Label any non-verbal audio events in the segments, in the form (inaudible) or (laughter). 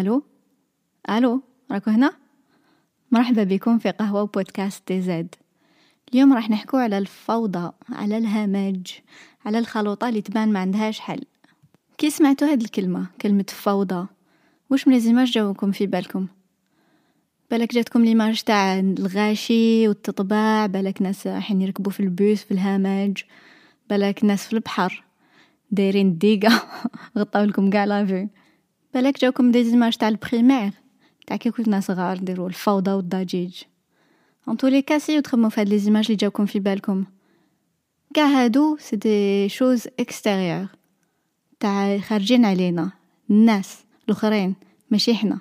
ألو؟ ألو؟ راكو هنا؟ مرحبا بكم في قهوة بودكاست دي زاد اليوم راح نحكو على الفوضى على الهمج على الخلوطة اللي تبان ما عندهاش حل. كي سمعتوا هاد الكلمة كلمة فوضى وش من لازماش جاوكم في بالكم؟ بالك جاتكم ليماج تاع الغاشي والتطباع بالك ناس رايحين يركبوا في البوس في الهمج بالك ناس في البحر دايرين ديقة (laughs) غطاو لكم كاع لافي بالك جاوكم des images تاع ال primaire تاع كي كنا صغار نديرو الفوضى والضجيج en tous les cas si وتخمو في هاد les images اللي جاوكم في بالكم كاع هادو c'est des choses extérieures تاع خارجين علينا الناس الاخرين ماشي حنا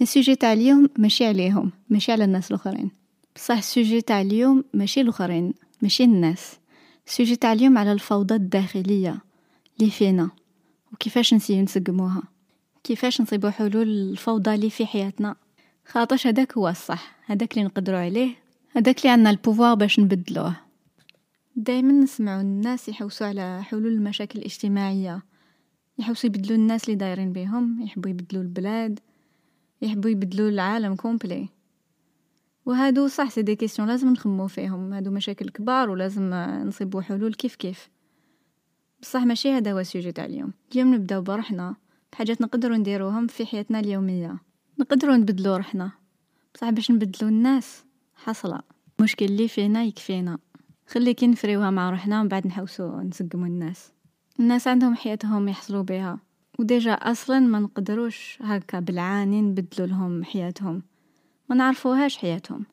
ال sujet تاع اليوم ماشي عليهم ماشي على الناس الاخرين بصح ال sujet تاع اليوم ماشي الاخرين ماشي الناس ال sujet تاع اليوم على الفوضى الداخليه اللي فينا وكيفاش نسيو نسقموها كيفاش نصيبو حلول الفوضى اللي في حياتنا. خاطش هداك هو الصح هداك اللي نقدروا عليه هداك اللي عندنا ال pouvoir باش نبدلوه. دائما نسمعوا الناس يحوسوا على حلول المشاكل الاجتماعية. يحوسوا يبدلوا الناس اللي دايرين بهم يحبوا يبدلوا البلاد يحبوا يبدلوا العالم complet. وهادو صح c'est des questions لازم نخمو فيهم هادو مشاكل كبار ولازم نصيبوا حلول كيف كيف. بصح ماشي هذا هو ال sujet تاع اليوم. اليوم نبداو برحنا بحاجات نقدروا نديروهم في حياتنا اليومية. نقدروا نبدلوا روحنا. بصح باش نبدلوا الناس. حصله المشكل اللي فينا يكفينا. خلي كي نفريوها مع روحنا ومن بعد نحوسوا نسقموا الناس. الناس عندهم حياتهم يحصلوا بها و déjà أصلا ما نقدروش هكا بالعاني نبدلوا لهم حياتهم. ما نعرفوهاش حياتهم.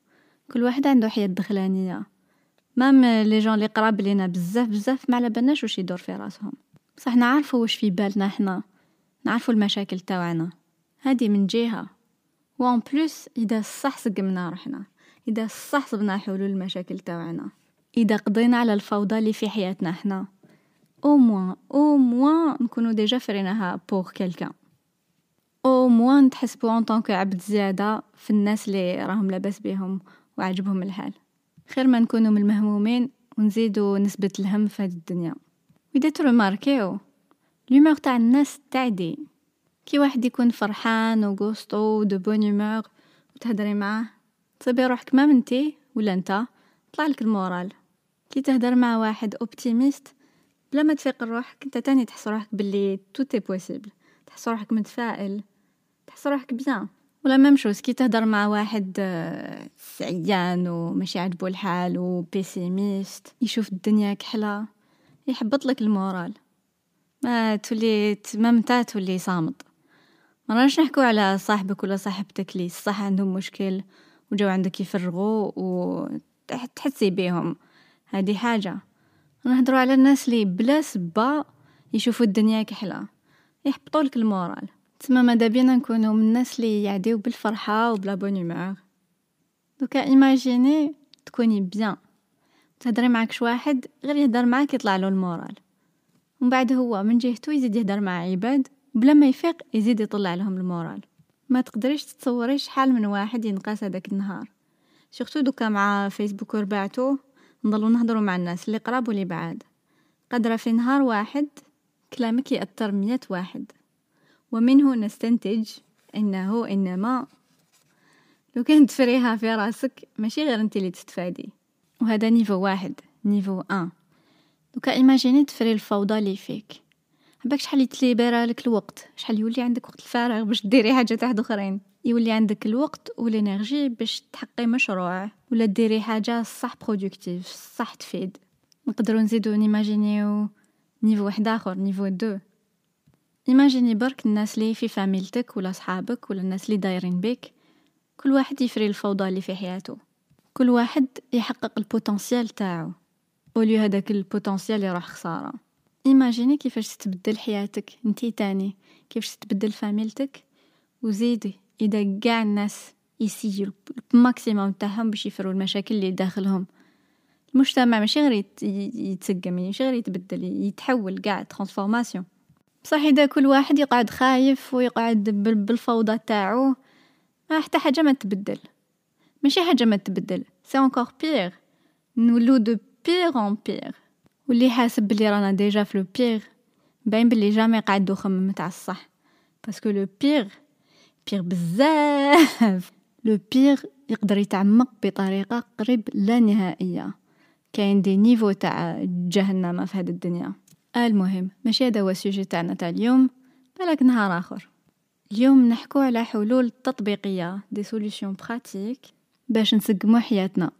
كل واحد عنده حياة دخلانية. même les gens اللي قراب لينا بزاف بزاف ما على بالناش واش يدور في راسهم. بصح نعرفوا واش في بالنا حنا نعرفوا المشاكل تاعنا. هذه من جهة. و en plus إذا صح سقمنا روحنا. إذا صح صبنا حلول المشاكل تاعنا. إذا قضينا على الفوضى اللي في حياتنا حنا au moins au moins نكونوا déjà فريناها pour quelqu'un au moins نتحسبوا en tant que عبد زيادة في الناس اللي راهم لاباس بيهم وعجبهم الحال. خير ما نكونوا من المهمومين ونزيدوا نسبة الهم في هذه الدنيا. وإذا ترماركيو l'humeur تاع الناس تعدي كي واحد يكون فرحان وغوستو de bonne humeur وتهدري معاه تصيبي روحك ما منتي ولا انت طلع لك ال moral كي تهدر مع واحد optimiste بلا ما تفيق روحك انت تاني تحس روحك باللي tout est possible تحس روحك متفائل تحس روحك bien و la même chose كي تهدر مع واحد سعيان وماشي عاجبو الحال و pessimiste يشوف الدنيا كحلة يحبط لك ال moral ما تولي ما متى تولي صامت. ما راناش نحكو على صاحبك ولا صاحبتك اللي صح عندهم مشكل وجاو عندك يفرغوا وتحسي بيهم. هذه حاجة. نهضروا على الناس اللي بلا سبة يشوفوا الدنيا كحلة يحبطوا لك ال moral. تما ماذا بينا نكونوا من الناس اللي يعديو بالفرحة وب la bonne humeur دوكا إيماجيني تكوني bien. تهدري معاك شواحد غير يهدر معاك يطلع له ال moral. ومن بعد هو من جهته يزيد يهدر مع عباد بلا ما يفيق يزيد يطلع لهم ال moral. ما تقدريش تتصوري شحال من واحد ينقاس هذاك النهار. surtout دوكا مع فيسبوك وربعتو؟ نضلو نهضرو مع الناس اللي قراب واللي بعاد. قادرة في نهار واحد كلامك يأثر مية واحد. ومنه نستنتج إنه إنما لو كان تفريها في راسك ماشي غير أنت اللي تستفادي. وهذا niveau واحد niveau un. دوكا إيماجيني تفري الفوضى اللي فيك. عباك شحال يتليبرا لك الوقت؟ شحال يولي عندك وقت الفراغ باش ديري حاجات واحد أخرين؟ يولي عندك الوقت وال énergie باش تحقي مشروع ولا ديري حاجة صح productive صح تفيد. نقدروا نزيدو نيماجينيو niveau واحد آخر niveau deux. ايماجيني برك الناس اللي في فاميلتك ولا صحابك ولا الناس اللي دايرين بيك. كل واحد يفري الفوضى اللي في حياته. كل واحد يحقق ال potentiel تاعو. au lieu هذاك ال potentiel يروح خسارة. إيماجيني كيفاش تتبدل حياتك. انتي تاني. كيفاش تتبدل فاميلتك. وزيدي. إذا قاع الناس يسيو ال maximum تاعهم باش يفروا المشاكل اللي داخلهم. المجتمع ماشي غير يتسقم ماشي غير يتبدل يتحول قاع transformation. بصح إذا كل واحد يقعد خايف ويقعد بالفوضى تاعو ما حتى حاجة ما تبدل. ماشي حاجة ما تبدل. c'est encore pire نولو de pire en pire واللي حاسب بلي رانا ديجا في le pire باين بلي jamais قاعد يخمم تاع الصح. parce que le pire, pire بزاف. le pire يقدر يتعمق بطريقة قريب لا نهائية. كاين des niveaux تاع جهنم في هذه الدنيا. المهم ماشي هذا هو ال sujet تاعنا تاع اليوم بالك نهار آخر. اليوم نحكو على حلول تطبيقية des solutions pratiques باش نسقمو حياتنا.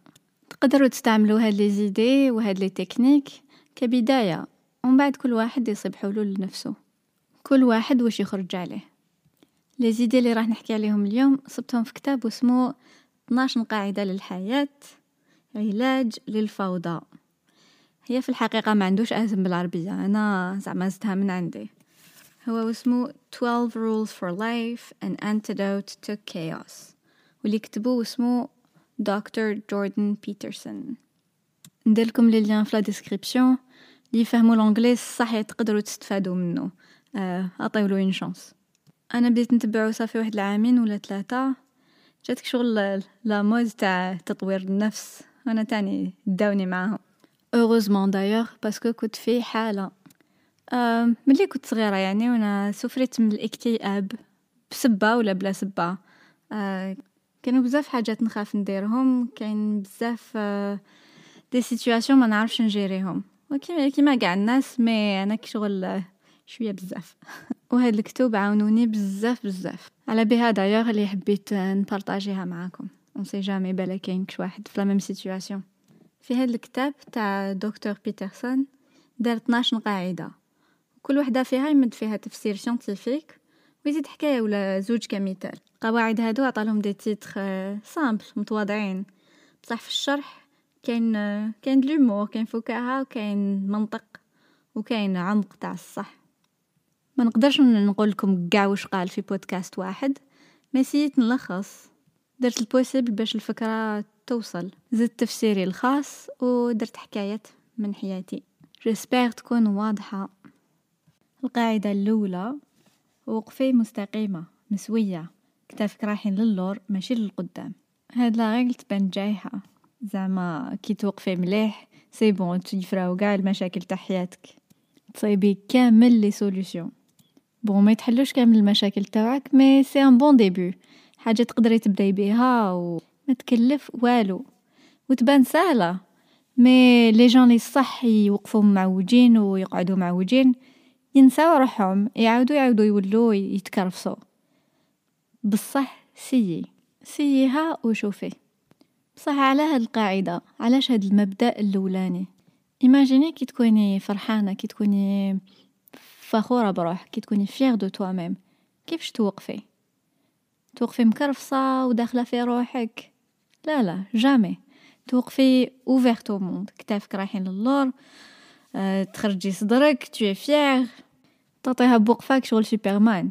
تقدروا تستعملوا هاد les idées وهاد les techniques كبداية ومن بعد كل واحد يصيب حلول لنفسه. كل واحد واش يخرج عليه. لي زيدي اللي راح نحكي عليهم اليوم صبتهم في كتاب اسمه 12 قاعدة للحياة علاج للفوضى هي في الحقيقة ما عندوش اسم بالعربية أنا زعما زدتها من عندي. هو اسمه 12 rules for life an antidote to chaos واللي كتبوه اسمه دكتور جوردن بيترسون نديرلكم les liens في description. اللي يفهموا l'anglais صح تقدروا تستفادوا منه. آه أعطيولو une chance أنا بديت نتبعو صافي واحد العامين ولا ثلاثة. جاتك شغل la mode تاع تطوير النفس. أنا تاني داوني معاهم. heureusement d'ailleurs parce que كنت في حالة. آه ملي كنت صغيرة يعني وأنا سفرت من الإكتئاب بسبة ولا بلا سبة؟ آه كانوا بزاف حاجات نخاف نديرهم كاين بزاف آه des situations ما نعرفش نـ gérer يهم. وكيما كيما قاع الناس mais أنا كشغل شوية بزاف. (laughs) وهاد الكتب عاونوني بزاف بزاف. على بها دايوغ اللي حبيت نـ partager ها معاكم. اون سي جامي بالا كاين كش واحد في la même situation في هاد الكتاب تاع دكتور بيترسون دار 12 قاعدة كل وحدة فيها يمد فيها تفسير scientifique ويزيد حكاية ولا زوج كمثال القواعد هادو عطالهم des titres simples متواضعين. بصح في الشرح كاين كاين l'humour كاين فكاهة وكاين منطق وكاين عمق تاع الصح. ما نقدرش نقول لكم كاع واش قال في بودكاست واحد ما سيت نلخص درت ال possible باش الفكرة توصل. زدت تفسيري الخاص ودرت حكايات من حياتي. j'espère تكون واضحة. القاعدة الأولى وقفي مستقيمة مسوية. كتافك رايحين للور ماشي للقدام. هاد la règle تبان جايحة. زعما كي توقفي مليح c'est bon تيفراو كاع المشاكل تاع حياتك. تصايبي كامل les solutions. bon ما يتحلوش كامل المشاكل تاعك mais c'est un bon début حاجة تقدري تبداي بها وما تكلف والو. وتبان سهلة. mais les gens لي صح يوقفوا معوجين ويقعدوا معوجين. ينساو روحهم يعاودوا يعاودوا يولوا يتكرفصوا بصح سيي سيها وشوفي. بصح على هاد القاعدة علاش هاد المبدأ الأولاني؟ imagine كي تكوني فرحانة كي تكوني فخورة بروحك كي تكوني fière de toi-même كيفاش توقفي؟ توقفي مكرفصة وداخلة في روحك؟ لا لا jamais. توقفي ouverte au monde كتافك رايحين للور أه تخرجي صدرك t'es fière تعطيها بوقفاك شغل سوبرمان.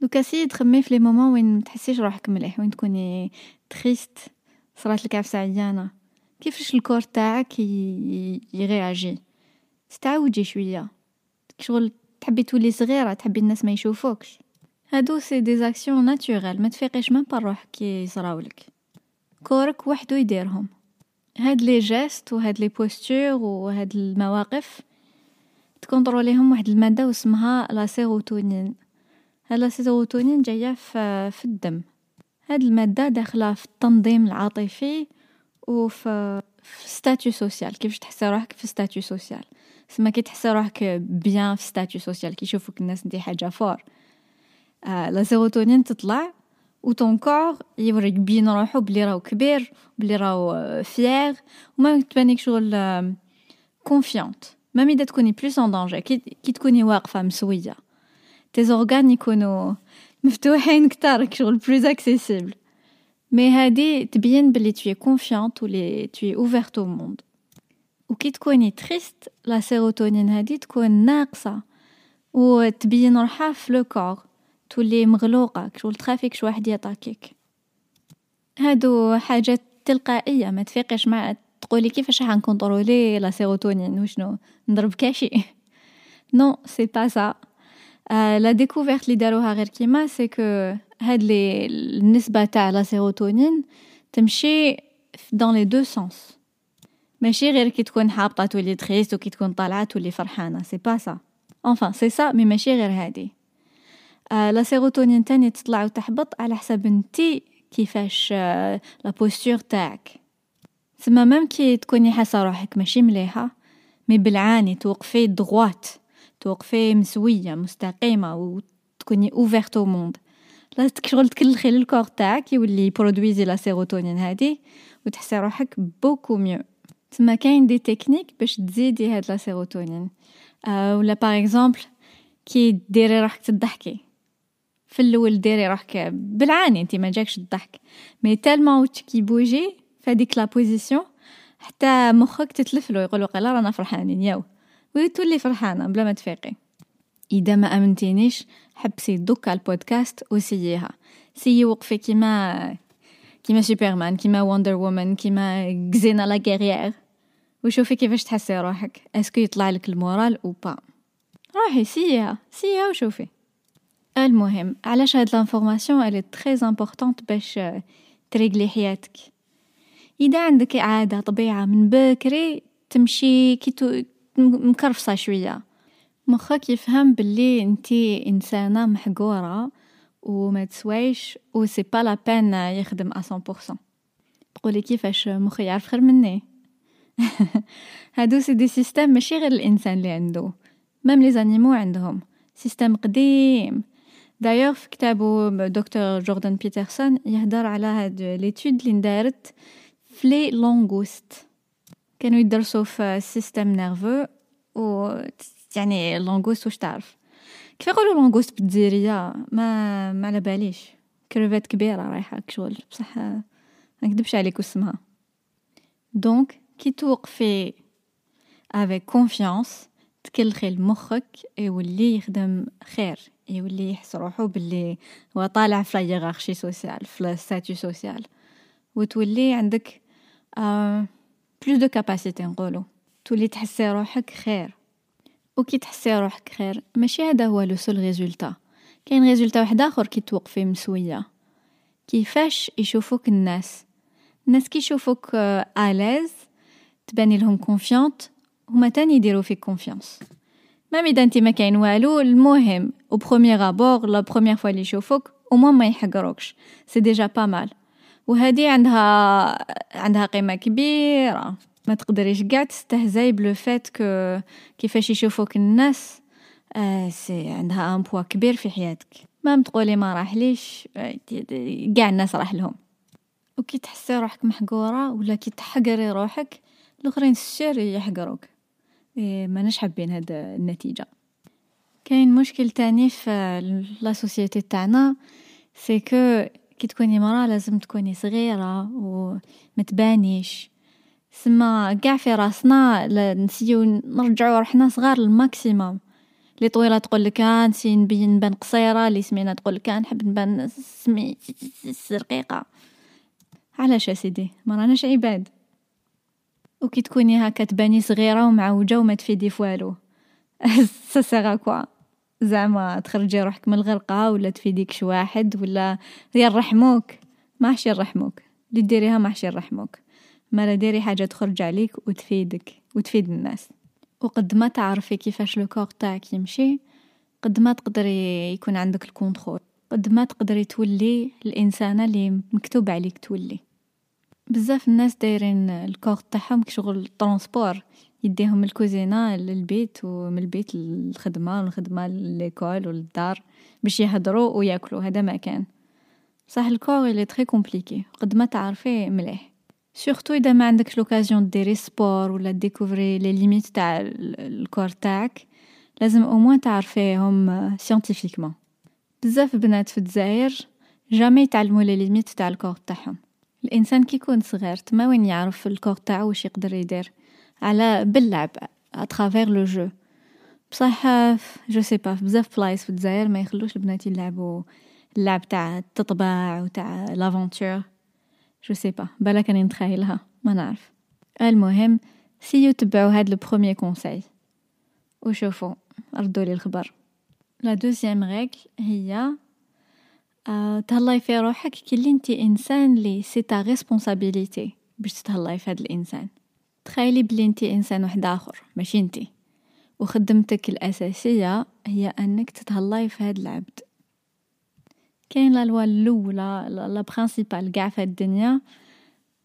دوكا essaye تخمي في les moments وين متحسيش روحك مليح وين تكوني triste. صرات لك عفسة عيانة. كيفاش ال corps تاعك يغياجي تتعوجي شوية. شغل تحبي تولي صغيرة تحبي الناس ما يشوفوكش. هادو c'est des actions naturelles ما تفيقيش من روحك كي يصراولك كورك وحدو يديرهم. هاد les gestes وهاد les postures وهاد المواقف تـ contrôler يهم واحد المادة واسمها la sérotonine. هاد la sérotonine جاية في, في الدم. هاد المادة داخلة في التنظيم العاطفي وفي في statut social. كيفاش تحسي روحك في statut social؟ سما كي تحسي روحك bien في statut social كي يشوفوك الناس دي حاجة fort. آه la sérotonine تطلع و ton corps يوريك bien روحو بلي راهو كبير بلي راهو fier وما تبانيك شغل confiante même اذا تكوني plus en danger كي, كي تكوني واقفه مسويه tes organes يكونوا مفتوحين كتار شغل plus accessibles mais هادي تبين بلي t'es confiante ولي t'es ouverte au monde وكي تكوني triste la sérotonine هادي تكون ناقصة وتبين روحها في le corps تولي مغلوقة شغل تخافيك شي واحد يطاكيك هادو حاجات تلقائية ما تفيقش مع تقولي كيفاش راح نـ contrôler la sérotonine؟ وشنو؟ نضرب كاشي. non c'est pas ça la découverte اللي داروها غير كيما c'est que هاد لي النسبة تاع la sérotonine تمشي dans les deux sens ماشي غير كي تكون حابطة تولي triste وكي تكون طالعة تولي فرحانة. c'est pas ça enfin c'est ça mais ماشي غير هادي. آه la sérotonine تاني تطلع وتحبط على حسب انتي كيفاش la posture تاعك. même كي تكوني حاسة روحك ماشي مليحة mais بالعاني توقفي droite توقفي مسوية مستقيمة وتكوني ouverte au monde لا شغل تكلخي لل corps تاعك يولي produire la sérotonine هادي وتحسي روحك beaucoup mieux تما كاين des techniques باش تزيدي هاد la sérotonine آه ولا par exemple كي ديري روحك تضحكي. في الأول ديري روحك بالعاني انت ما جاكش الضحك mais tellement وجهك يبوجي فهاديك la position حتى مخك تتلفلو يقولوا قال رانا فرحانين ياو. وتولي فرحانة بلا ما تفيقي. إذا ما أمنتينيش حبسي دوكا ال podcast و essaye يها. essaye وقفي كيما كيما سوبرمان كيما Wonder Woman كيما Xena la guerrière وشوفي كيفاش تحسي روحك. est-ce que يطلع لك ال moral ou pas روحي سيها سيها وشوفي. المهم علاش هاد l'information elle est très importante باش تريقلي حياتك؟ إذا عندك عادة طبيعة من بكري تمشي كي مكرفصة شوية. مخك يفهم باللي انتي إنسانة محقورة وما تسوايش و c'est pas la peine يخدم 100% تقولي كيفاش مخي يعرف خير مني؟ (laughs) هادو c'est des systèmes ماشي غير الإنسان اللي عنده. même les animaux عندهم. système قديم. دايوغ في كتابو دكتور جوردن بيترسون يهدر على هاد l'étude اللي اندارت ف les langoustes كانوا يدرسوا في ال système nerveux و يعني langouste واش تعرف كيف يقولوا langouste بالجزائريه ما ما على باليش كروفات كبيره رايحه كشغل بصح ما نكذبش عليك اسمها donc كي توقفي avec confiance تكلخي لمخك يولي يخدم خير يولي يحس روحو باللي هو طالع في la hiérarchie sociale في ال statut social وتولي عندك plus de capacités نقولو. تولي تحسي روحك خير. وكي تحسي روحك خير ماشي هذا هو le seul résultat كاين résultat واحد آخر كي توقفي مسوية. كيفاش يشوفوك الناس؟ الناس كي يشوفوك à l'aise تباني لهم confiante هما تاني يديروا فيك confiance même إذا انت ما كاين والو المهم au premier abord la première fois اللي يشوفوك أو ما يحقروكش. c'est déjà pas mal وهذه عندها عندها قيمة كبيرة. ما تقدريش قاع تستهزاي ب le fait que كيفاش يشوفوك الناس. آه c'est عندها un poids كبير في حياتك. ما تقولي ما راحليش. قاع الناس راح لهم وكي تحسي روحك محقورة ولا كي تحقري روحك الأخرين sûr يحقروك. إيه ماناش حابين هاد النتيجة. كاين مشكل تاني في la société تاعنا c'est que كي تكوني مرا لازم تكوني صغيرة ومتبانيش سما قاع في راسنا نسيو نرجعو روحنا صغار ال maximum لي طويلة تقول لك نسي نبين نبان قصيرة لي سمينة تقول لك نحب نبان سمي رقيقه علاش سيدي ما راناش عباد. وكي تكوني هكا تباني صغيرة ومعوجة وما تفيدي فوالو (laughs) ça sert à quoi زعما تخرجي روحك من الغرقة ولا تفيديك شي واحد ولا يرحموك ما حش يرحموك اللي ديريها ما حش يرحموك ما ديري حاجة تخرج عليك وتفيدك وتفيد الناس. وقد ما تعرفي كيفاش le corps تاعك يمشي قد ما تقدري يكون عندك ال contrôle. قد ما تقدري تولي الإنسانة اللي مكتوب عليك تولي. بزاف الناس دايرين ال corps تاعهم كشغل transport يديهم الكوزينة للبيت ومن البيت للخدمة ومن الخدمة ل l'école باش يهدروا ويأكلوا. هذا ما كان. صح ال corps il est très compliqué قد ما تعرفيه مليح. surtout إذا ما عندكش l'occasion ديري sport ولا découvrir les limites تاع ال corps تاعك لازم au moins تعرفيهم scientifiquement بزاف بنات في الجزائر jamais يتعلموا les limites تاع ال corps تاعهم. الإنسان كي يكون صغير تما وين يعرف ال corps تاعو واش يقدر يدير؟ على باللعب à travers le jeu بصح je sais pas بزاف بلايص في الجزائر ما يخلوش البنات يلعبوا اللعب تاع التطباع وتاع l'aventure je sais pas بالك راني نتخيلها ما نعرف. المهم سيو تبعوا هاد le premier conseil وشوفوا ردوا لي الخبر. la deuxième règle هي آه تهلاي في روحك كي انت إنسان لي c'est ta responsabilité باش تهلاي في هاد الإنسان. تخيلي بلي انت إنسان واحد آخر ماشي انت وخدمتك الأساسية هي أنك تتهلاي في هاد العبد. كاين la loi الأولى la principale قاع في الدنيا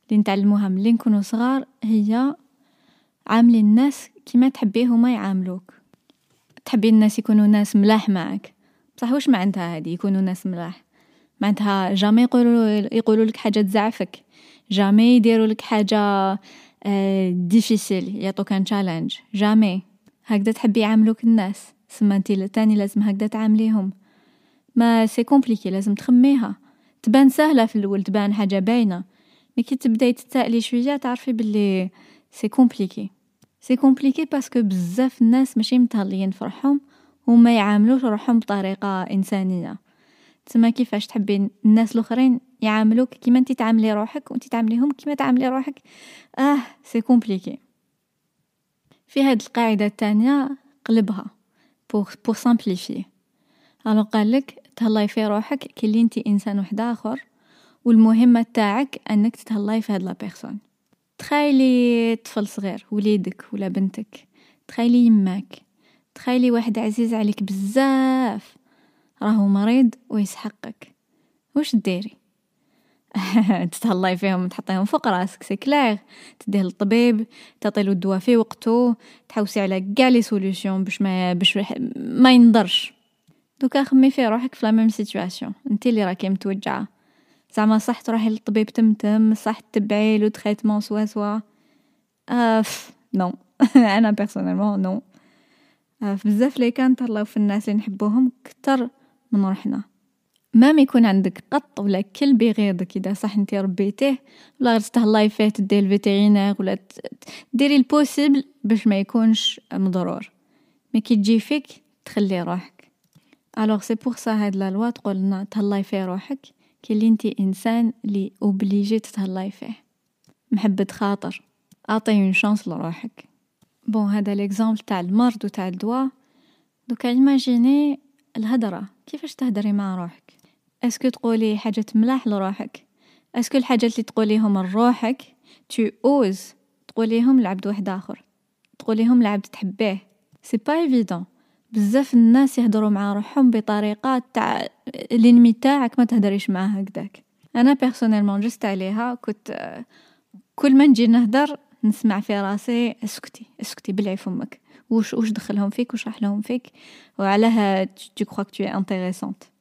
اللي نتعلموها ملي نكونوا صغار هي عاملي الناس كيما تحبيه هما يعاملوك. تحبي الناس يكونوا ناس ملاح معك بصح واش معناتها هادي يكونوا ناس ملاح؟ معناتها jamais يقولوا يقولوا لك حاجة تزعفك jamais يديروا لك حاجة difficile يعطوك un challenge jamais. هكذا تحبي يعاملوك الناس. سما انت تاني لازم هكذا تعامليهم. mais c'est compliqué لازم تخميها. تبان سهلة في الأول تبان حاجة باينة. mais كي تبداي تتسائلي شوية تعرفي باللي c'est compliqué c'est compliqué parce que بزاف الناس ماشي متهليين في روحهم وما يعاملوش روحهم بطريقة إنسانية. تسمى كيفاش تحبي الناس الآخرين يعاملوك؟ كيما انت تعاملي روحك وانت تعامليهم كيما تعاملي روحك. آه c'est compliqué في هاد القاعدة الثانية قلبها pour pour simplifier alors قالك تهلاي في روحك كي اللي انت إنسان واحد آخر والمهمة تاعك أنك تتهلاي في هاد la personne تخيلي طفل صغير وليدك ولا بنتك تخيلي يماك تخيلي واحد عزيز عليك بزاف راهو مريض ويسحقك. وش ديري؟ (laughs) تتهلاي فيهم تحطيهم فوق راسك c'est clair. تديه للطبيب تعطيلو الدواء في وقتو تحوسي على كاع les solutions باش ما باش ما ينضرش. دوكا خمي في روحك في la même situation. انت اللي راكي متوجعة. زعما صح تروحي للطبيب تمتم صح تبعي le traitement soit soit. Ah non. (laughs) أنا personnellement non. بزاف لي كان تهلاو في الناس اللي نحبوهم كتر من روحنا. même يكون عندك قط ولا كلب يغيظك إذا صح أنت ربيتيه ولا غير تهلاي فيه تديه ال vétérinaire ولا ديري ال possible باش ما يكونش مضرور. mais كي تجي فيك تخلي روحك. alors c'est pour ça هاد la loi تقولنا تهلاي في روحك. كي اللي أنت إنسان لي obligé تتهلاي فيه محبة خاطر. اعطيه une chance لروحك. bon هذا l'exemple تاع المرض وتاع الدواء. دوكا imaginez الهدرة. كيفاش تهدري مع روحك؟ est-ce que تقولي حاجة ملاح لروحك. est-ce que الحاجات اللي تقوليهم لروحك. tu oses تقوليهم لعبد واحد آخر. تقوليهم لعبد تحبيه. c'est pas évident بزاف الناس يهضروا مع روحهم بطريقة تاع ال ennemi تاعك ما تهدريش معاه هكذاك. أنا personnellement جزت عليها. كنت كل ما نجي نهدر نسمع في راسي أسكتي أسكتي بلعي فمك. وش وش دخلهم فيك؟ وش راح لهم فيك؟ وعلاها crois que tu es intéressante.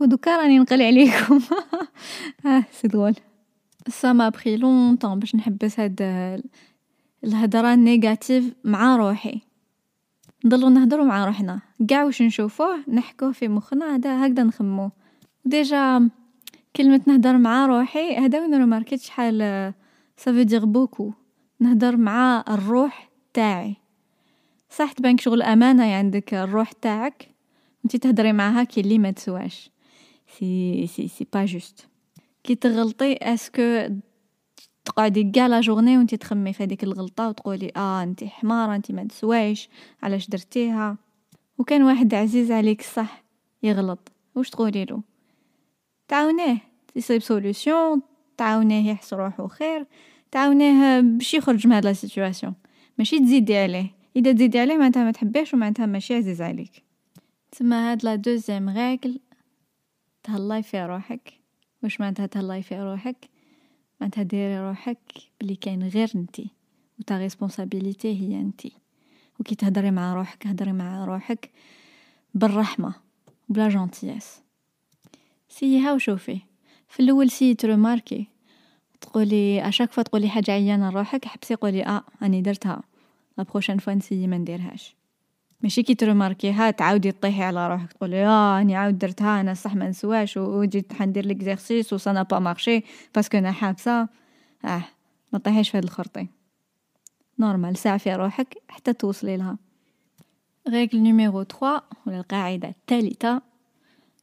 ودوكا راني نقلي عليكم. (laughs) آه c'est drôle ça m'a pris longtemps باش نحبس هاد الهضرة ال négative مع روحي. نضلو نهضرو مع روحنا. قاع واش نشوفوه نحكوه في مخنا هذا هكذا نخمو. déjà كل ما نهدر مع روحي هذا وين رماركيت شحال ça veut dire beaucoup نهدر مع الروح تاعي. صح تبانك شغل أمانة عندك الروح تاعك؟ انتي تهدري معاها كي اللي ما تسواش. c'est c'est c'est pas juste كي تغلطي est-ce que تقعدي كاع la journée وانتي تخمي في هذيك الغلطه وتقولي آه انتي حماره انتي ما تسوايش علاش درتيها وكان واحد عزيز عليك صح يغلط واش تقولي له تعاونيه يصيب solution تعاونيه يحس روحو خير تعاونيه باش يخرج من هاد la situation ماشي تزيدي عليه اذا تزيدي عليه معناتها ما تحبيهش ومعناتها ماشي عزيز عليك تما هاد la deuxième règle تهلاي في روحك؟ واش معناتها تهلاي في روحك؟ معناتها ديري روحك بلي كاين غير نتي و ta responsabilité هي نتي. وكي تهدري مع روحك هدري مع روحك بالرحمة بال gentillesse سييها وشوفي في الأول si tu remarques تقولي à chaque fois تقولي حاجة عيانة لروحك حبسي قولي آه أني درتها. la prochaine fois نسيي ما نديرهاش. ماشي كي تروماركيها تعاودي طيحي على روحك. تقولي آه أني عاود درتها أنا صح ما نسواش وجيت حندير l'exercice و ça a pas marché parce que أنا حابسة. آه ما طيحيش في هاد الخرطي. normal ساعفي روحك حتى توصلي لها. règle numéro 3 ولا القاعدة الثالثة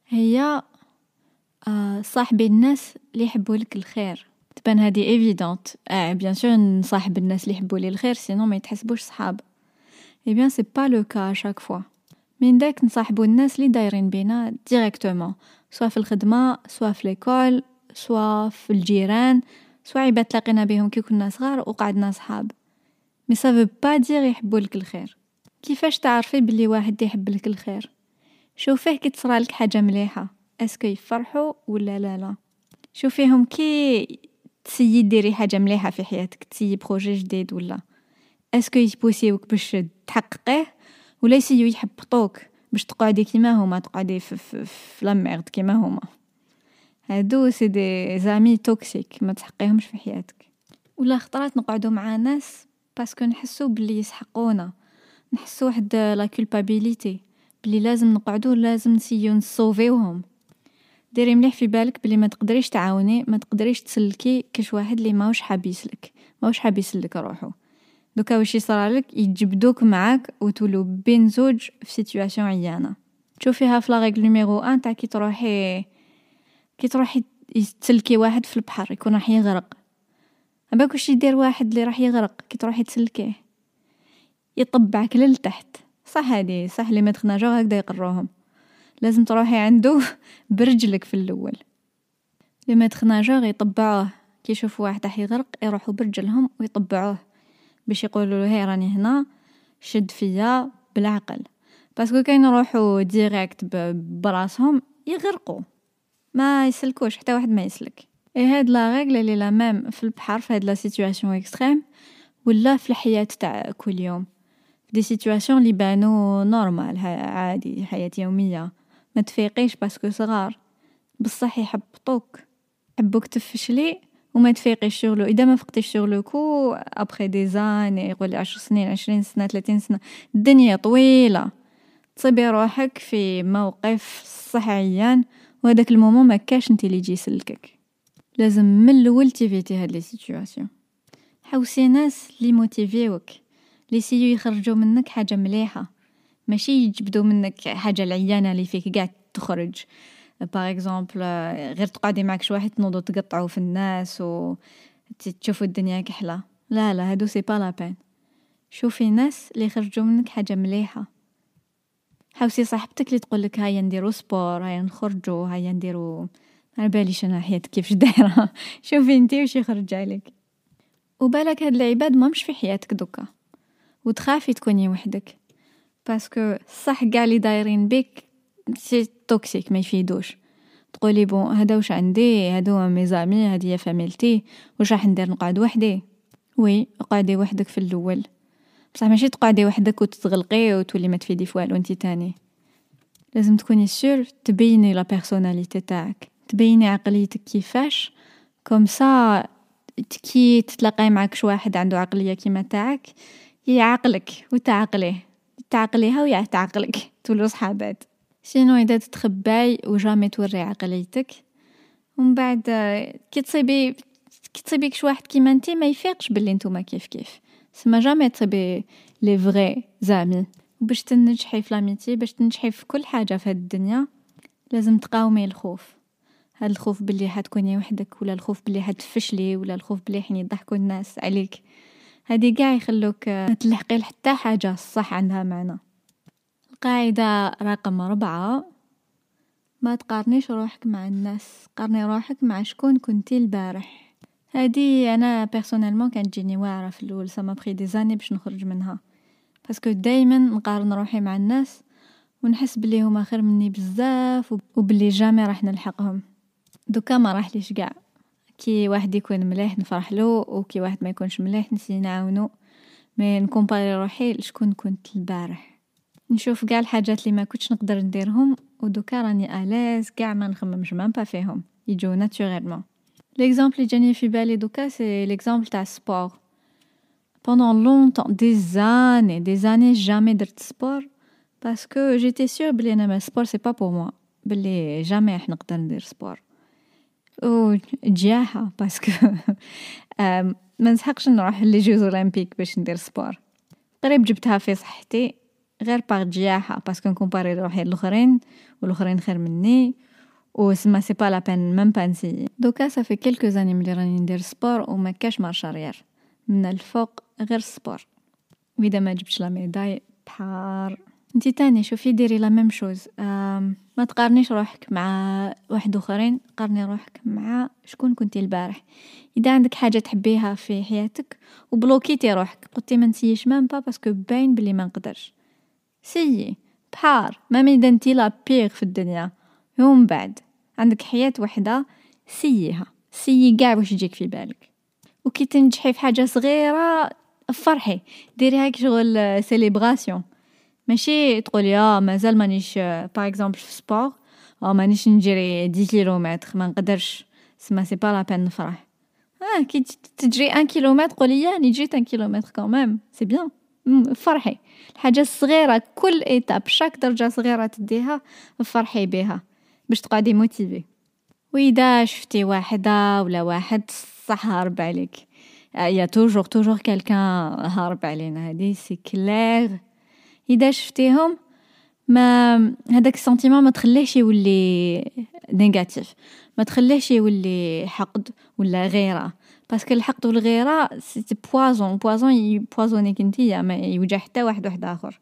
هي آه صاحبي الناس اللي يحبوا لك الخير. تبان هذه évidente آه bien sûr نصاحب الناس اللي يحبوا لي الخير sinon ما يتحسبوش صحاب. eh bien c'est pas le cas chaque fois من داك نصاحبو الناس اللي دايرين بينا directement soit في الخدمة soit في l'école soit في الجيران soit عباد تلاقينا بهم كي كنا صغار وقعدنا صحاب mais ça veut pas dire يحبوا لك الخير كيفاش تعرفي بلي واحد يحب لك الخير شوفيه كي تصرالك حاجة مليحه est-ce que يفرحوا ولا لا لا شوفيهم كي تسيي ديري حاجة مليحه في حياتك تسيي projet جديد ولا est-ce que يبوسيوك باش تحققيه ولا يسيو يحبطوك باش تقعدي كيما هما تقعدي في, في, في la merde كيما هما هادو c'est des amis toxiques ما تحقيهمش في حياتك. ولا خطرات نقعدو مع ناس parce que نحسو بلي يسحقونا نحسو واحد la culpabilité بلي لازم نقعدو لازم نسيو نصوفيوهم ديري مليح في بالك بلي ما تقدريش تعاوني ما تقدريش تسلكي كاش واحد اللي ماوش حاب يسلك ماوش حاب يسلك روحو دوكا واش يصرالك يجبدوك معاك وتولو بين زوج في situation عيانة. تشوفيها في la règle numéro 1 تاع كي تروحي كي تروحي تسلكي واحد في البحر يكون راح يغرق. باك واش يدير واحد اللي راح يغرق كي تروحي تسلكيه يطبعك للتحت صح هادي صح les maîtres-nageurs هكذا يقروهم. لازم تروحي عنده (laughs) برجلك في الأول. les maîtres-nageurs يطبعوه كي يشوفوا واحد راح يغرق يروحوا برجلهم ويطبعوه. باش يقولوا له راني هنا شد فيا بالعقل. parce que كاين يروحوا direct براسهم يغرقوا. ما يسلكوش حتى واحد ما يسلك. اي هاد la règle اللي la même في البحر في هاد la situation extrême ولا في الحياة تاع كل يوم. des situations اللي بانو normal عادي حياة يومية. ما تفيقيش parce que صغار. بصح يحبطوك. يحبوك تفشلي. وما تفيقيش شغلو إذا ما فقتيش شغلو qu'après dix ans يقول عشر سنين عشرين سنة ثلاثين سنة الدنيا طويلة. تصيبي روحك في موقف صح عيان وهداك ال moment ما كاش أنت اللي يجي يسلكك. لازم من الأول t'éviter هاد les situations حوسي ناس اللي motiver وك اللي يسيو يخرجوا منك حاجة مليحة. ماشي يجبدوا منك حاجة العيانة اللي فيك قاعد تخرج. par exemple غير تقعدي معك شي واحد تنوضوا تقطعوا في الناس و تشوفوا الدنيا كحلة. لا لا هادو c'est pas la peine شوفي ناس اللي يخرجوا منك حاجة مليحة. حوسي صاحبتك اللي تقول لك هيا نديرو sport هيا نخرجوا هيا نديرو على باليش أنا حياتك كيفاش دايرة. (laughs) شوفي انتي واش يخرج عليك. وبالك هاد العباد مامش في حياتك دوكا. وتخافي تكوني وحدك. parce que صح قاع لي دايرين بيك c'est toxique ما يفيدوش تقولي bon هذا واش عندي؟ هادو mes amis هادي هي فاميلتي واش راح ندير؟ نقعد وحدي. oui قعدي وحدك في الأول. بصح ماشي تقعدي وحدك وتتغلقي وتولي ما تفيدي في والو انت تاني. لازم تكوني sûre تبيني la personnalité تاعك. تبيني عقليتك كيفاش. comme ça كي تتلاقاي معك شي واحد عنده عقلية كيما تاعك يعقلك وتعقليه. تعقليها ويا تعقلك تولو صحابات. sinon إذا تتخباي و jamais توري عقليتك؟ ومن بعد كي تصيبي كي تصيبيك شي واحد كيما أنتي ما يفيقش باللي نتوما كيف كيف. سما jamais تصيبي les vrais amis. باش تنجحي في l'amitié باش تنجحي في كل حاجة في هاد الدنيا لازم تقاومي الخوف. هاد الخوف بلي حتكوني وحدك ولا الخوف بلي حتفشلي ولا الخوف بلي حين يضحكوا الناس عليك. هادي قاع يخلوك تلحقي لحتى حاجة صح عندها معنى. القاعدة رقم أربعة ما تقارنيش روحك مع الناس قارني روحك مع شكون كنتي البارح. هادي أنا personnellement كانت تجيني واعرة في الأول سما pris des années باش نخرج منها. parce que دايما نقارن روحي مع الناس ونحس بلي هما خير مني بزاف وبلي jamais راح نلحقهم. دوكا ما راحليش قاع كي واحد يكون مليح نفرح له وكي واحد ما يكونش مليح نسي نعاونو mais نكومباري روحي لشكون كنت البارح. نشوف قاع الحاجات اللي ما كنتش نقدر نديرهم ودوكا راني à l'aise قاع ما نخممش même pas فيهم. يجو naturellement l'exemple اللي جاني في بالي دوكا c'est l'exemple تاع ال sport pendant longtemps des années des années jamais درت sport parce que j'étais sûre بلي أنا ما sport c'est pas pour moi بلي jamais راح نقدر ندير sport وجياحة parce que ما نسحقش نروح les jeux olympiques باش ندير sport قريب جبتها في صحتي. غير par جياحة parce que نكومباري روحي الاخرين والأخرين خير مني سما c'est pas la peine même pas نسي دوكا صافي quelques années ملي راني ندير sport وما كاش marche arrière من الفوق غير sport وإذا ما جبتش la médaille بحار. انتي تاني شوفي ديري la même chose ما تقارنيش روحك مع واحد أخرين قارني روحك مع شكون كنتي البارح. إذا عندك حاجة تحبيها في حياتك وبلوكيتي روحك. قلتي ما نسيش même pas parce que باين بلي ما نقدرش. سيي بحار ما انتي لا بيغ في الدنيا. ومن بعد عندك حياة وحدة سيها سيي قاع واش يجيك في بالك. وكي تنجحي في حاجة صغيرة فرحي. ديريها شغل célébration ماشي تقولي آه مازال مانيش par exemple في sport آه مانيش نجري dix kilomètres. ما نقدرش. سما c'est pas la peine نفرح آه كي تجري un kilomètre قولي ياني جريت un kilomètre quand même c'est bien فرحي. الحاجة الصغيرة كل étape chaque درجة صغيرة تديها فرحي بها باش تقعدي motivée وإذا شفتي واحدة ولا واحد صح هارب عليك. يا toujours toujours quelqu'un هارب علينا هادي c'est clair إذا شفتيهم ما هذاك ال sentiment ما تخليهش يولي négatif. ما تخليهش يولي حقد ولا غيرة. parce que الحقد والغيره c'est poison poison يبوازونيك نتيا ما يوجع حتى واحد واحد اخر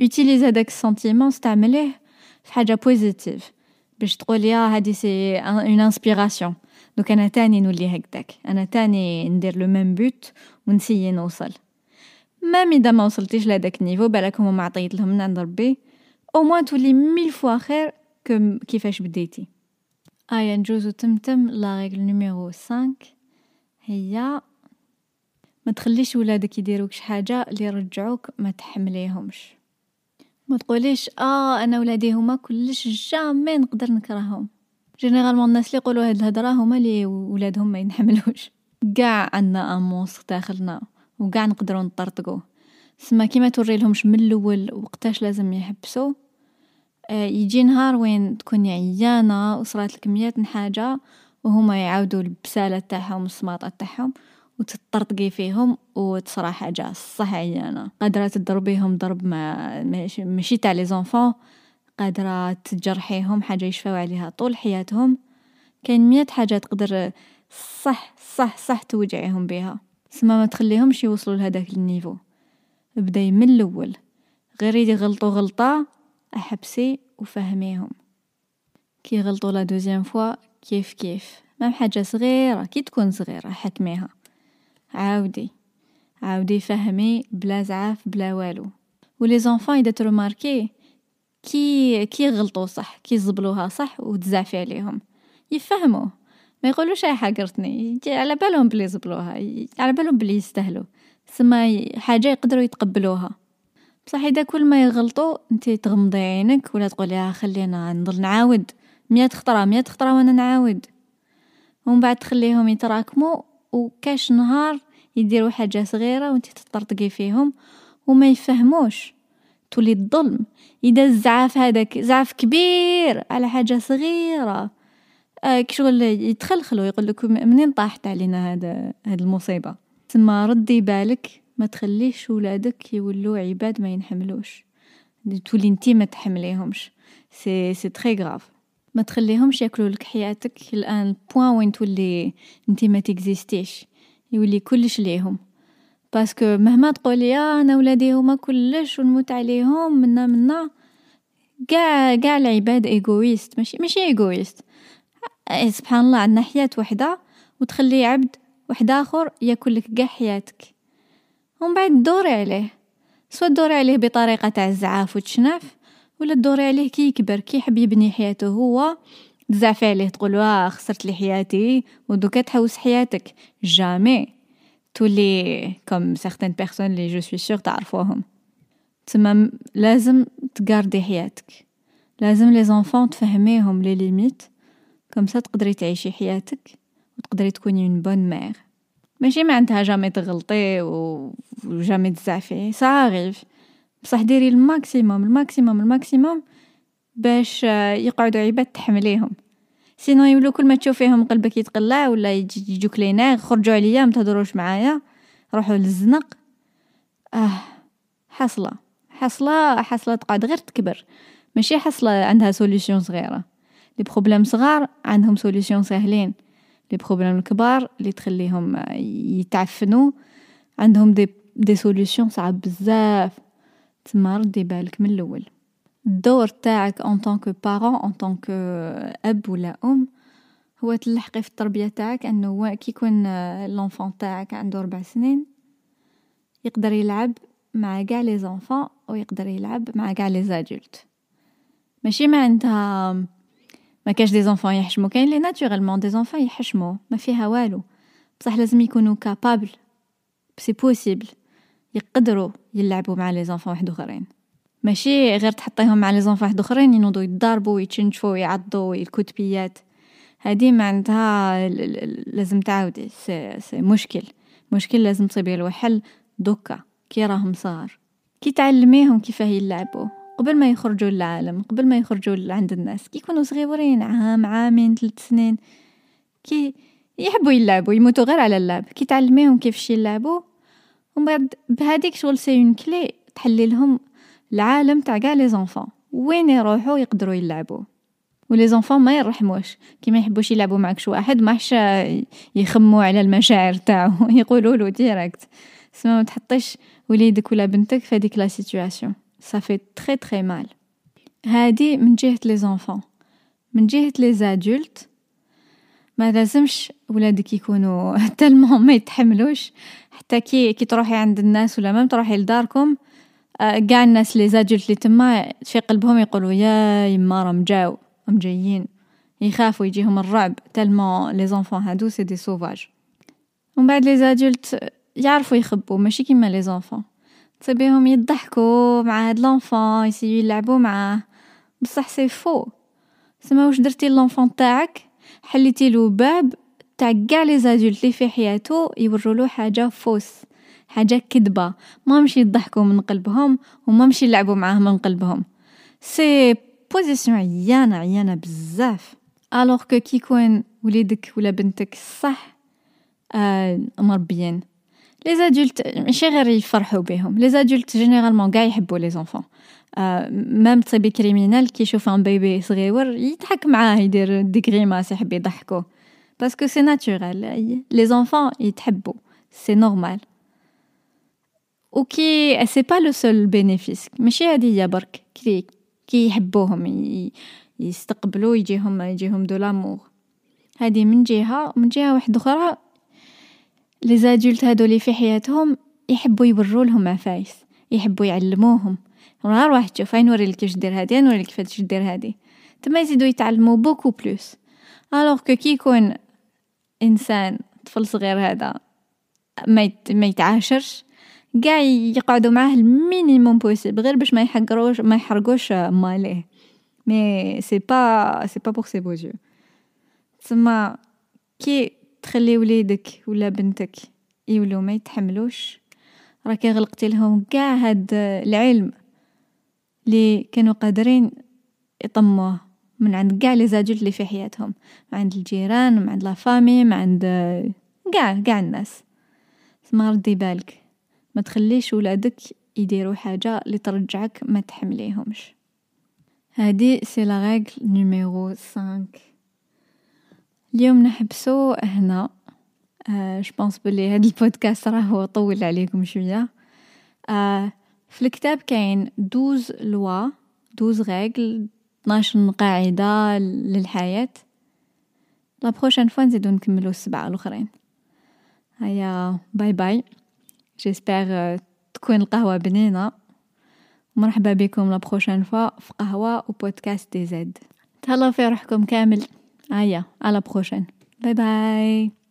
utilise هذاك ال sentiment استعمليه في حاجة positive باش تقولي آه هادي c'est une inspiration donc أنا تاني نولي هكداك أنا تاني ندير le même but ونسيي نوصل même اذا ما وصلتيش لهداك ال niveau بالك هما ما لهم من عند ربي au moins تولي mille fois خير كيفاش بديتي ايا نجوزو تمتم la règle numéro 5 هي ما تخليش ولادك يديروك شي حاجة اللي يرجعوك ما تحمليهمش. ما تقوليش آه أنا ولادي هما كلش jamais نقدر نكرههم. généralement الناس اللي يقولوا هاد الهضرة هما اللي ولادهم ما ينحملوش. قاع عندنا un داخلنا وقاع نقدروا نطرطقوه سما كيما توري لهمش من الأول وقتاش لازم يحبسوا آه يجي نهار وين تكوني عيانة وصرات لك ميات حاجة وهما يعاودوا البسالة تاعهم السماطه تاعهم وتطرطقي فيهم وتصرا حاجة صح عيانة قادرة تضربيهم ضرب ما ماشي تاع les enfants. قادرة تجرحيهم حاجة يشفاو عليها طول حياتهم. كاين مية حاجة تقدر صح صح صح توجعيهم بها سما ما تخليهمش يوصلوا لهداك ال niveau. بداي من الأول. غير يغلطوا غلطة أحبسي وفهميهم. كي غلطوا la deuxième fois كيف كيف؟ ما حاجة صغيرة كي تكون صغيرة حكميها. عاودي. عاودي فهمي بلا زعاف بلا والو. و les enfants إذا تروماركي كي كي يغلطوا صح كي يزبلوها صح وتزعفي عليهم. يفهموا. ما يقولوش أي حقرتني على بالهم بلي يزبلوها على بالهم بلي يستاهلوا. سما حاجة يقدروا يتقبلوها. بصح إذا كل ما يغلطوا انت تغمضي عينك ولا تقولي خلينا نضل نعاود. مية خطرة مية خطرة وأنا نعاود. ومن بعد تخليهم يتراكموا وكاش نهار يديروا حاجة صغيرة وانت تطرطقي فيهم وما يفهموش. تولي الظلم. إذا الزعاف هذاك زعاف كبير على حاجة صغيرة. آه كشغل يتخلخلوا يقول لك منين طاحت علينا هذا هاد المصيبة؟ ثم ردي بالك ما تخليش ولادك يولوا عباد ما ينحملوش. تولي انتي ما تحمليهمش. c'est c'est très grave ما تخليهمش ياكلوا لك حياتك. à un point وين تولي أنت ما تكزيستيش. يولي كلش ليهم. parce que مهما تقولي أنا ولادي هما كلش ونموت عليهم منا منا. قاع قاع العباد égoïstes ماشي ماشي égoïste سبحان الله عندنا حياة وحدة وتخلي عبد واحد آخر ياكل لك قاع حياتك. ومن بعد دوري عليه. soit دوري عليه بطريقة تاع الزعاف وتشناف ولا تدوري عليه كي يكبر كي يحب يبني حياته هو تزعفي عليه تقول واه خسرت لي حياتي ودوكا تحوس حياتك. jamais تولي comme certaines personnes لي je suis sûre تعرفوهم. تما لازم تقاردي حياتك. لازم les enfants تفهميهم les limites comme ça تقدري تعيشي حياتك وتقدري تكوني une bonne mère ماشي معناتها jamais تغلطي و jamais تزعفي. صاغيف بصح ديري ال maximum ال maximum ال maximum باش يقعدوا عباد تحمليهم. sinon يولو كل ما تشوفيهم قلبك يتقلع ولا يجوك ليناغ خرجوا عليا ما تهضروش معايا روحوا للزنق. آه حصلة حصلة حصلة تقعد غير تكبر. ماشي حصلة عندها solution صغيرة. les problèmes صغار عندهم solutions ساهلين les problèmes الكبار اللي تخليهم يتعفنوا. عندهم des des solutions صعب بزاف. تما ردي بالك من الأول. الدور تاعك en tant que parent en tant que أب ولا أم هو تلحقي في التربية تاعك إنه كي يكون l'enfant تاعك عنده ربع سنين يقدر يلعب مع كاع les enfants ويقدر يلعب مع كاع les adultes ماشي معناتها ما كاش des enfants يحشمو كاين لي naturellement des enfants يحشمو ما فيها والو. بصح لازم يكونوا capables si possible يقدروا يلعبوا مع les enfants واحد أخرين. ماشي غير تحطيهم مع les enfants واحد أخرين ينوضوا يضاربوا ويتشنشفوا ويعضوا هادي معناتها لازم تعاودي. سي, سي مشكل. مشكل لازم تصيبي له حل دوكا كي راهم صغار. كي تعلميهم كيفاه يلعبوا. قبل ما يخرجوا للعالم قبل ما يخرجوا عند الناس. كي يكونوا صغيورين عام عامين ثلاث سنين. كي يحبوا يلعبوا يموتوا غير على اللعب. كي تعلميهم كيفاش يلعبوا ومن بعد بهذيك شغل c'est une clé تحلي لهم العالم تاع كاع les enfants. وين يروحوا يقدروا يلعبوا؟ و les enfants ما يرحموش. كي ما يحبوش يلعبوا معك شي واحد ما يخموا على المشاعر تاعو (laughs) يقولوا له direct سما ما تحطيش وليدك ولا بنتك في هذيك la situation fait très très mal. هادي من جهة les enfants. من جهة les adultes ما لازمش ولادك يكونوا (laughs) tellement ما يتحملوش. حتى كي كي تروحي عند الناس ولا ما تروحي لداركم كاع آه، الناس les adultes اللي تما في قلبهم يقولوا يا يما راهم جاو راهم جايين. يخافوا يجيهم الرعب tellement les enfants هادو c'est des sauvages. ومن بعد les adultes يعرفوا يخبوا ماشي كيما les enfants. تصيبيهم يضحكوا مع هاد l'enfant يسيو يلعبوا معاه. بصح c'est faux. سما واش درتي l'enfant تاعك؟ حليتي له باب تاع كاع les adultes لي في حياته يورولو حاجة fausse حاجة كذبه ما مشي يضحكوا من قلبهم وما مشي يلعبوا معاه من قلبهم. c'est position عيانة عيانة بزاف. alors que كي يكون وليدك ولا بنتك صح آه مربيين. les adultes ماشي غير يفرحوا بهم les adultes généralement كاع يحبوا les enfants. même تصيبي criminel كي يشوف un bébé صغيور يضحك معاه يدير des grimaces يحب يضحكو. parce que c'est naturel les enfants يتحبوا c'est normal وكي c'est pas le seul bénéfice ماشي هادي هي برك كي كي يحبوهم يستقبلوا يجيهم يجيهم de l'amour هادي من جهه من جهه واحدة أخرى les adultes هادو اللي في حياتهم يحبوا يوروا لهم عفايس يحبوا يعلموهم نهار واحد تشوف هاي نوريلك كيفاش دير هادي نوريلك كيفاش دير هادي تما يزيدوا يتعلموا beaucoup plus alors que كي يكون إنسان طفل صغير هذا ما ما يتعاشرش كاع يقعدوا معاه ال minimum possible غير باش ما يحقروش ما يحرقوش ماليه mais c'est pas c'est pas pour ses beaux yeux تسمى كي تخلي وليدك ولا بنتك يولو ما يتحملوش راكي غلقتي لهم كاع هاد العالم اللي كانوا قادرين يطموه. من عند كاع les adultes اللي في حياتهم. من عند الجيران من عند la famille من عند كاع كاع الناس. ما ردي بالك ما تخليش ولادك يديروا حاجة اللي ترجعك ما تحمليهمش. هادي c'est la règle numéro 5 اليوم نحبسو هنا. آه je pense بلي هاد البودكاست راهو طول عليكم شوية. آه في الكتاب كاين douze lois douze règles 12 قاعدة للحياة. la prochaine fois نزيدو نكملو السبعة الأخرين. هيا باي باي. j'espère تكون القهوة بنينة. مرحبا بكم la prochaine fois في قهوة وبودكاست DZ. تهلاو في روحكم كامل. هيا à la prochaine. باي باي.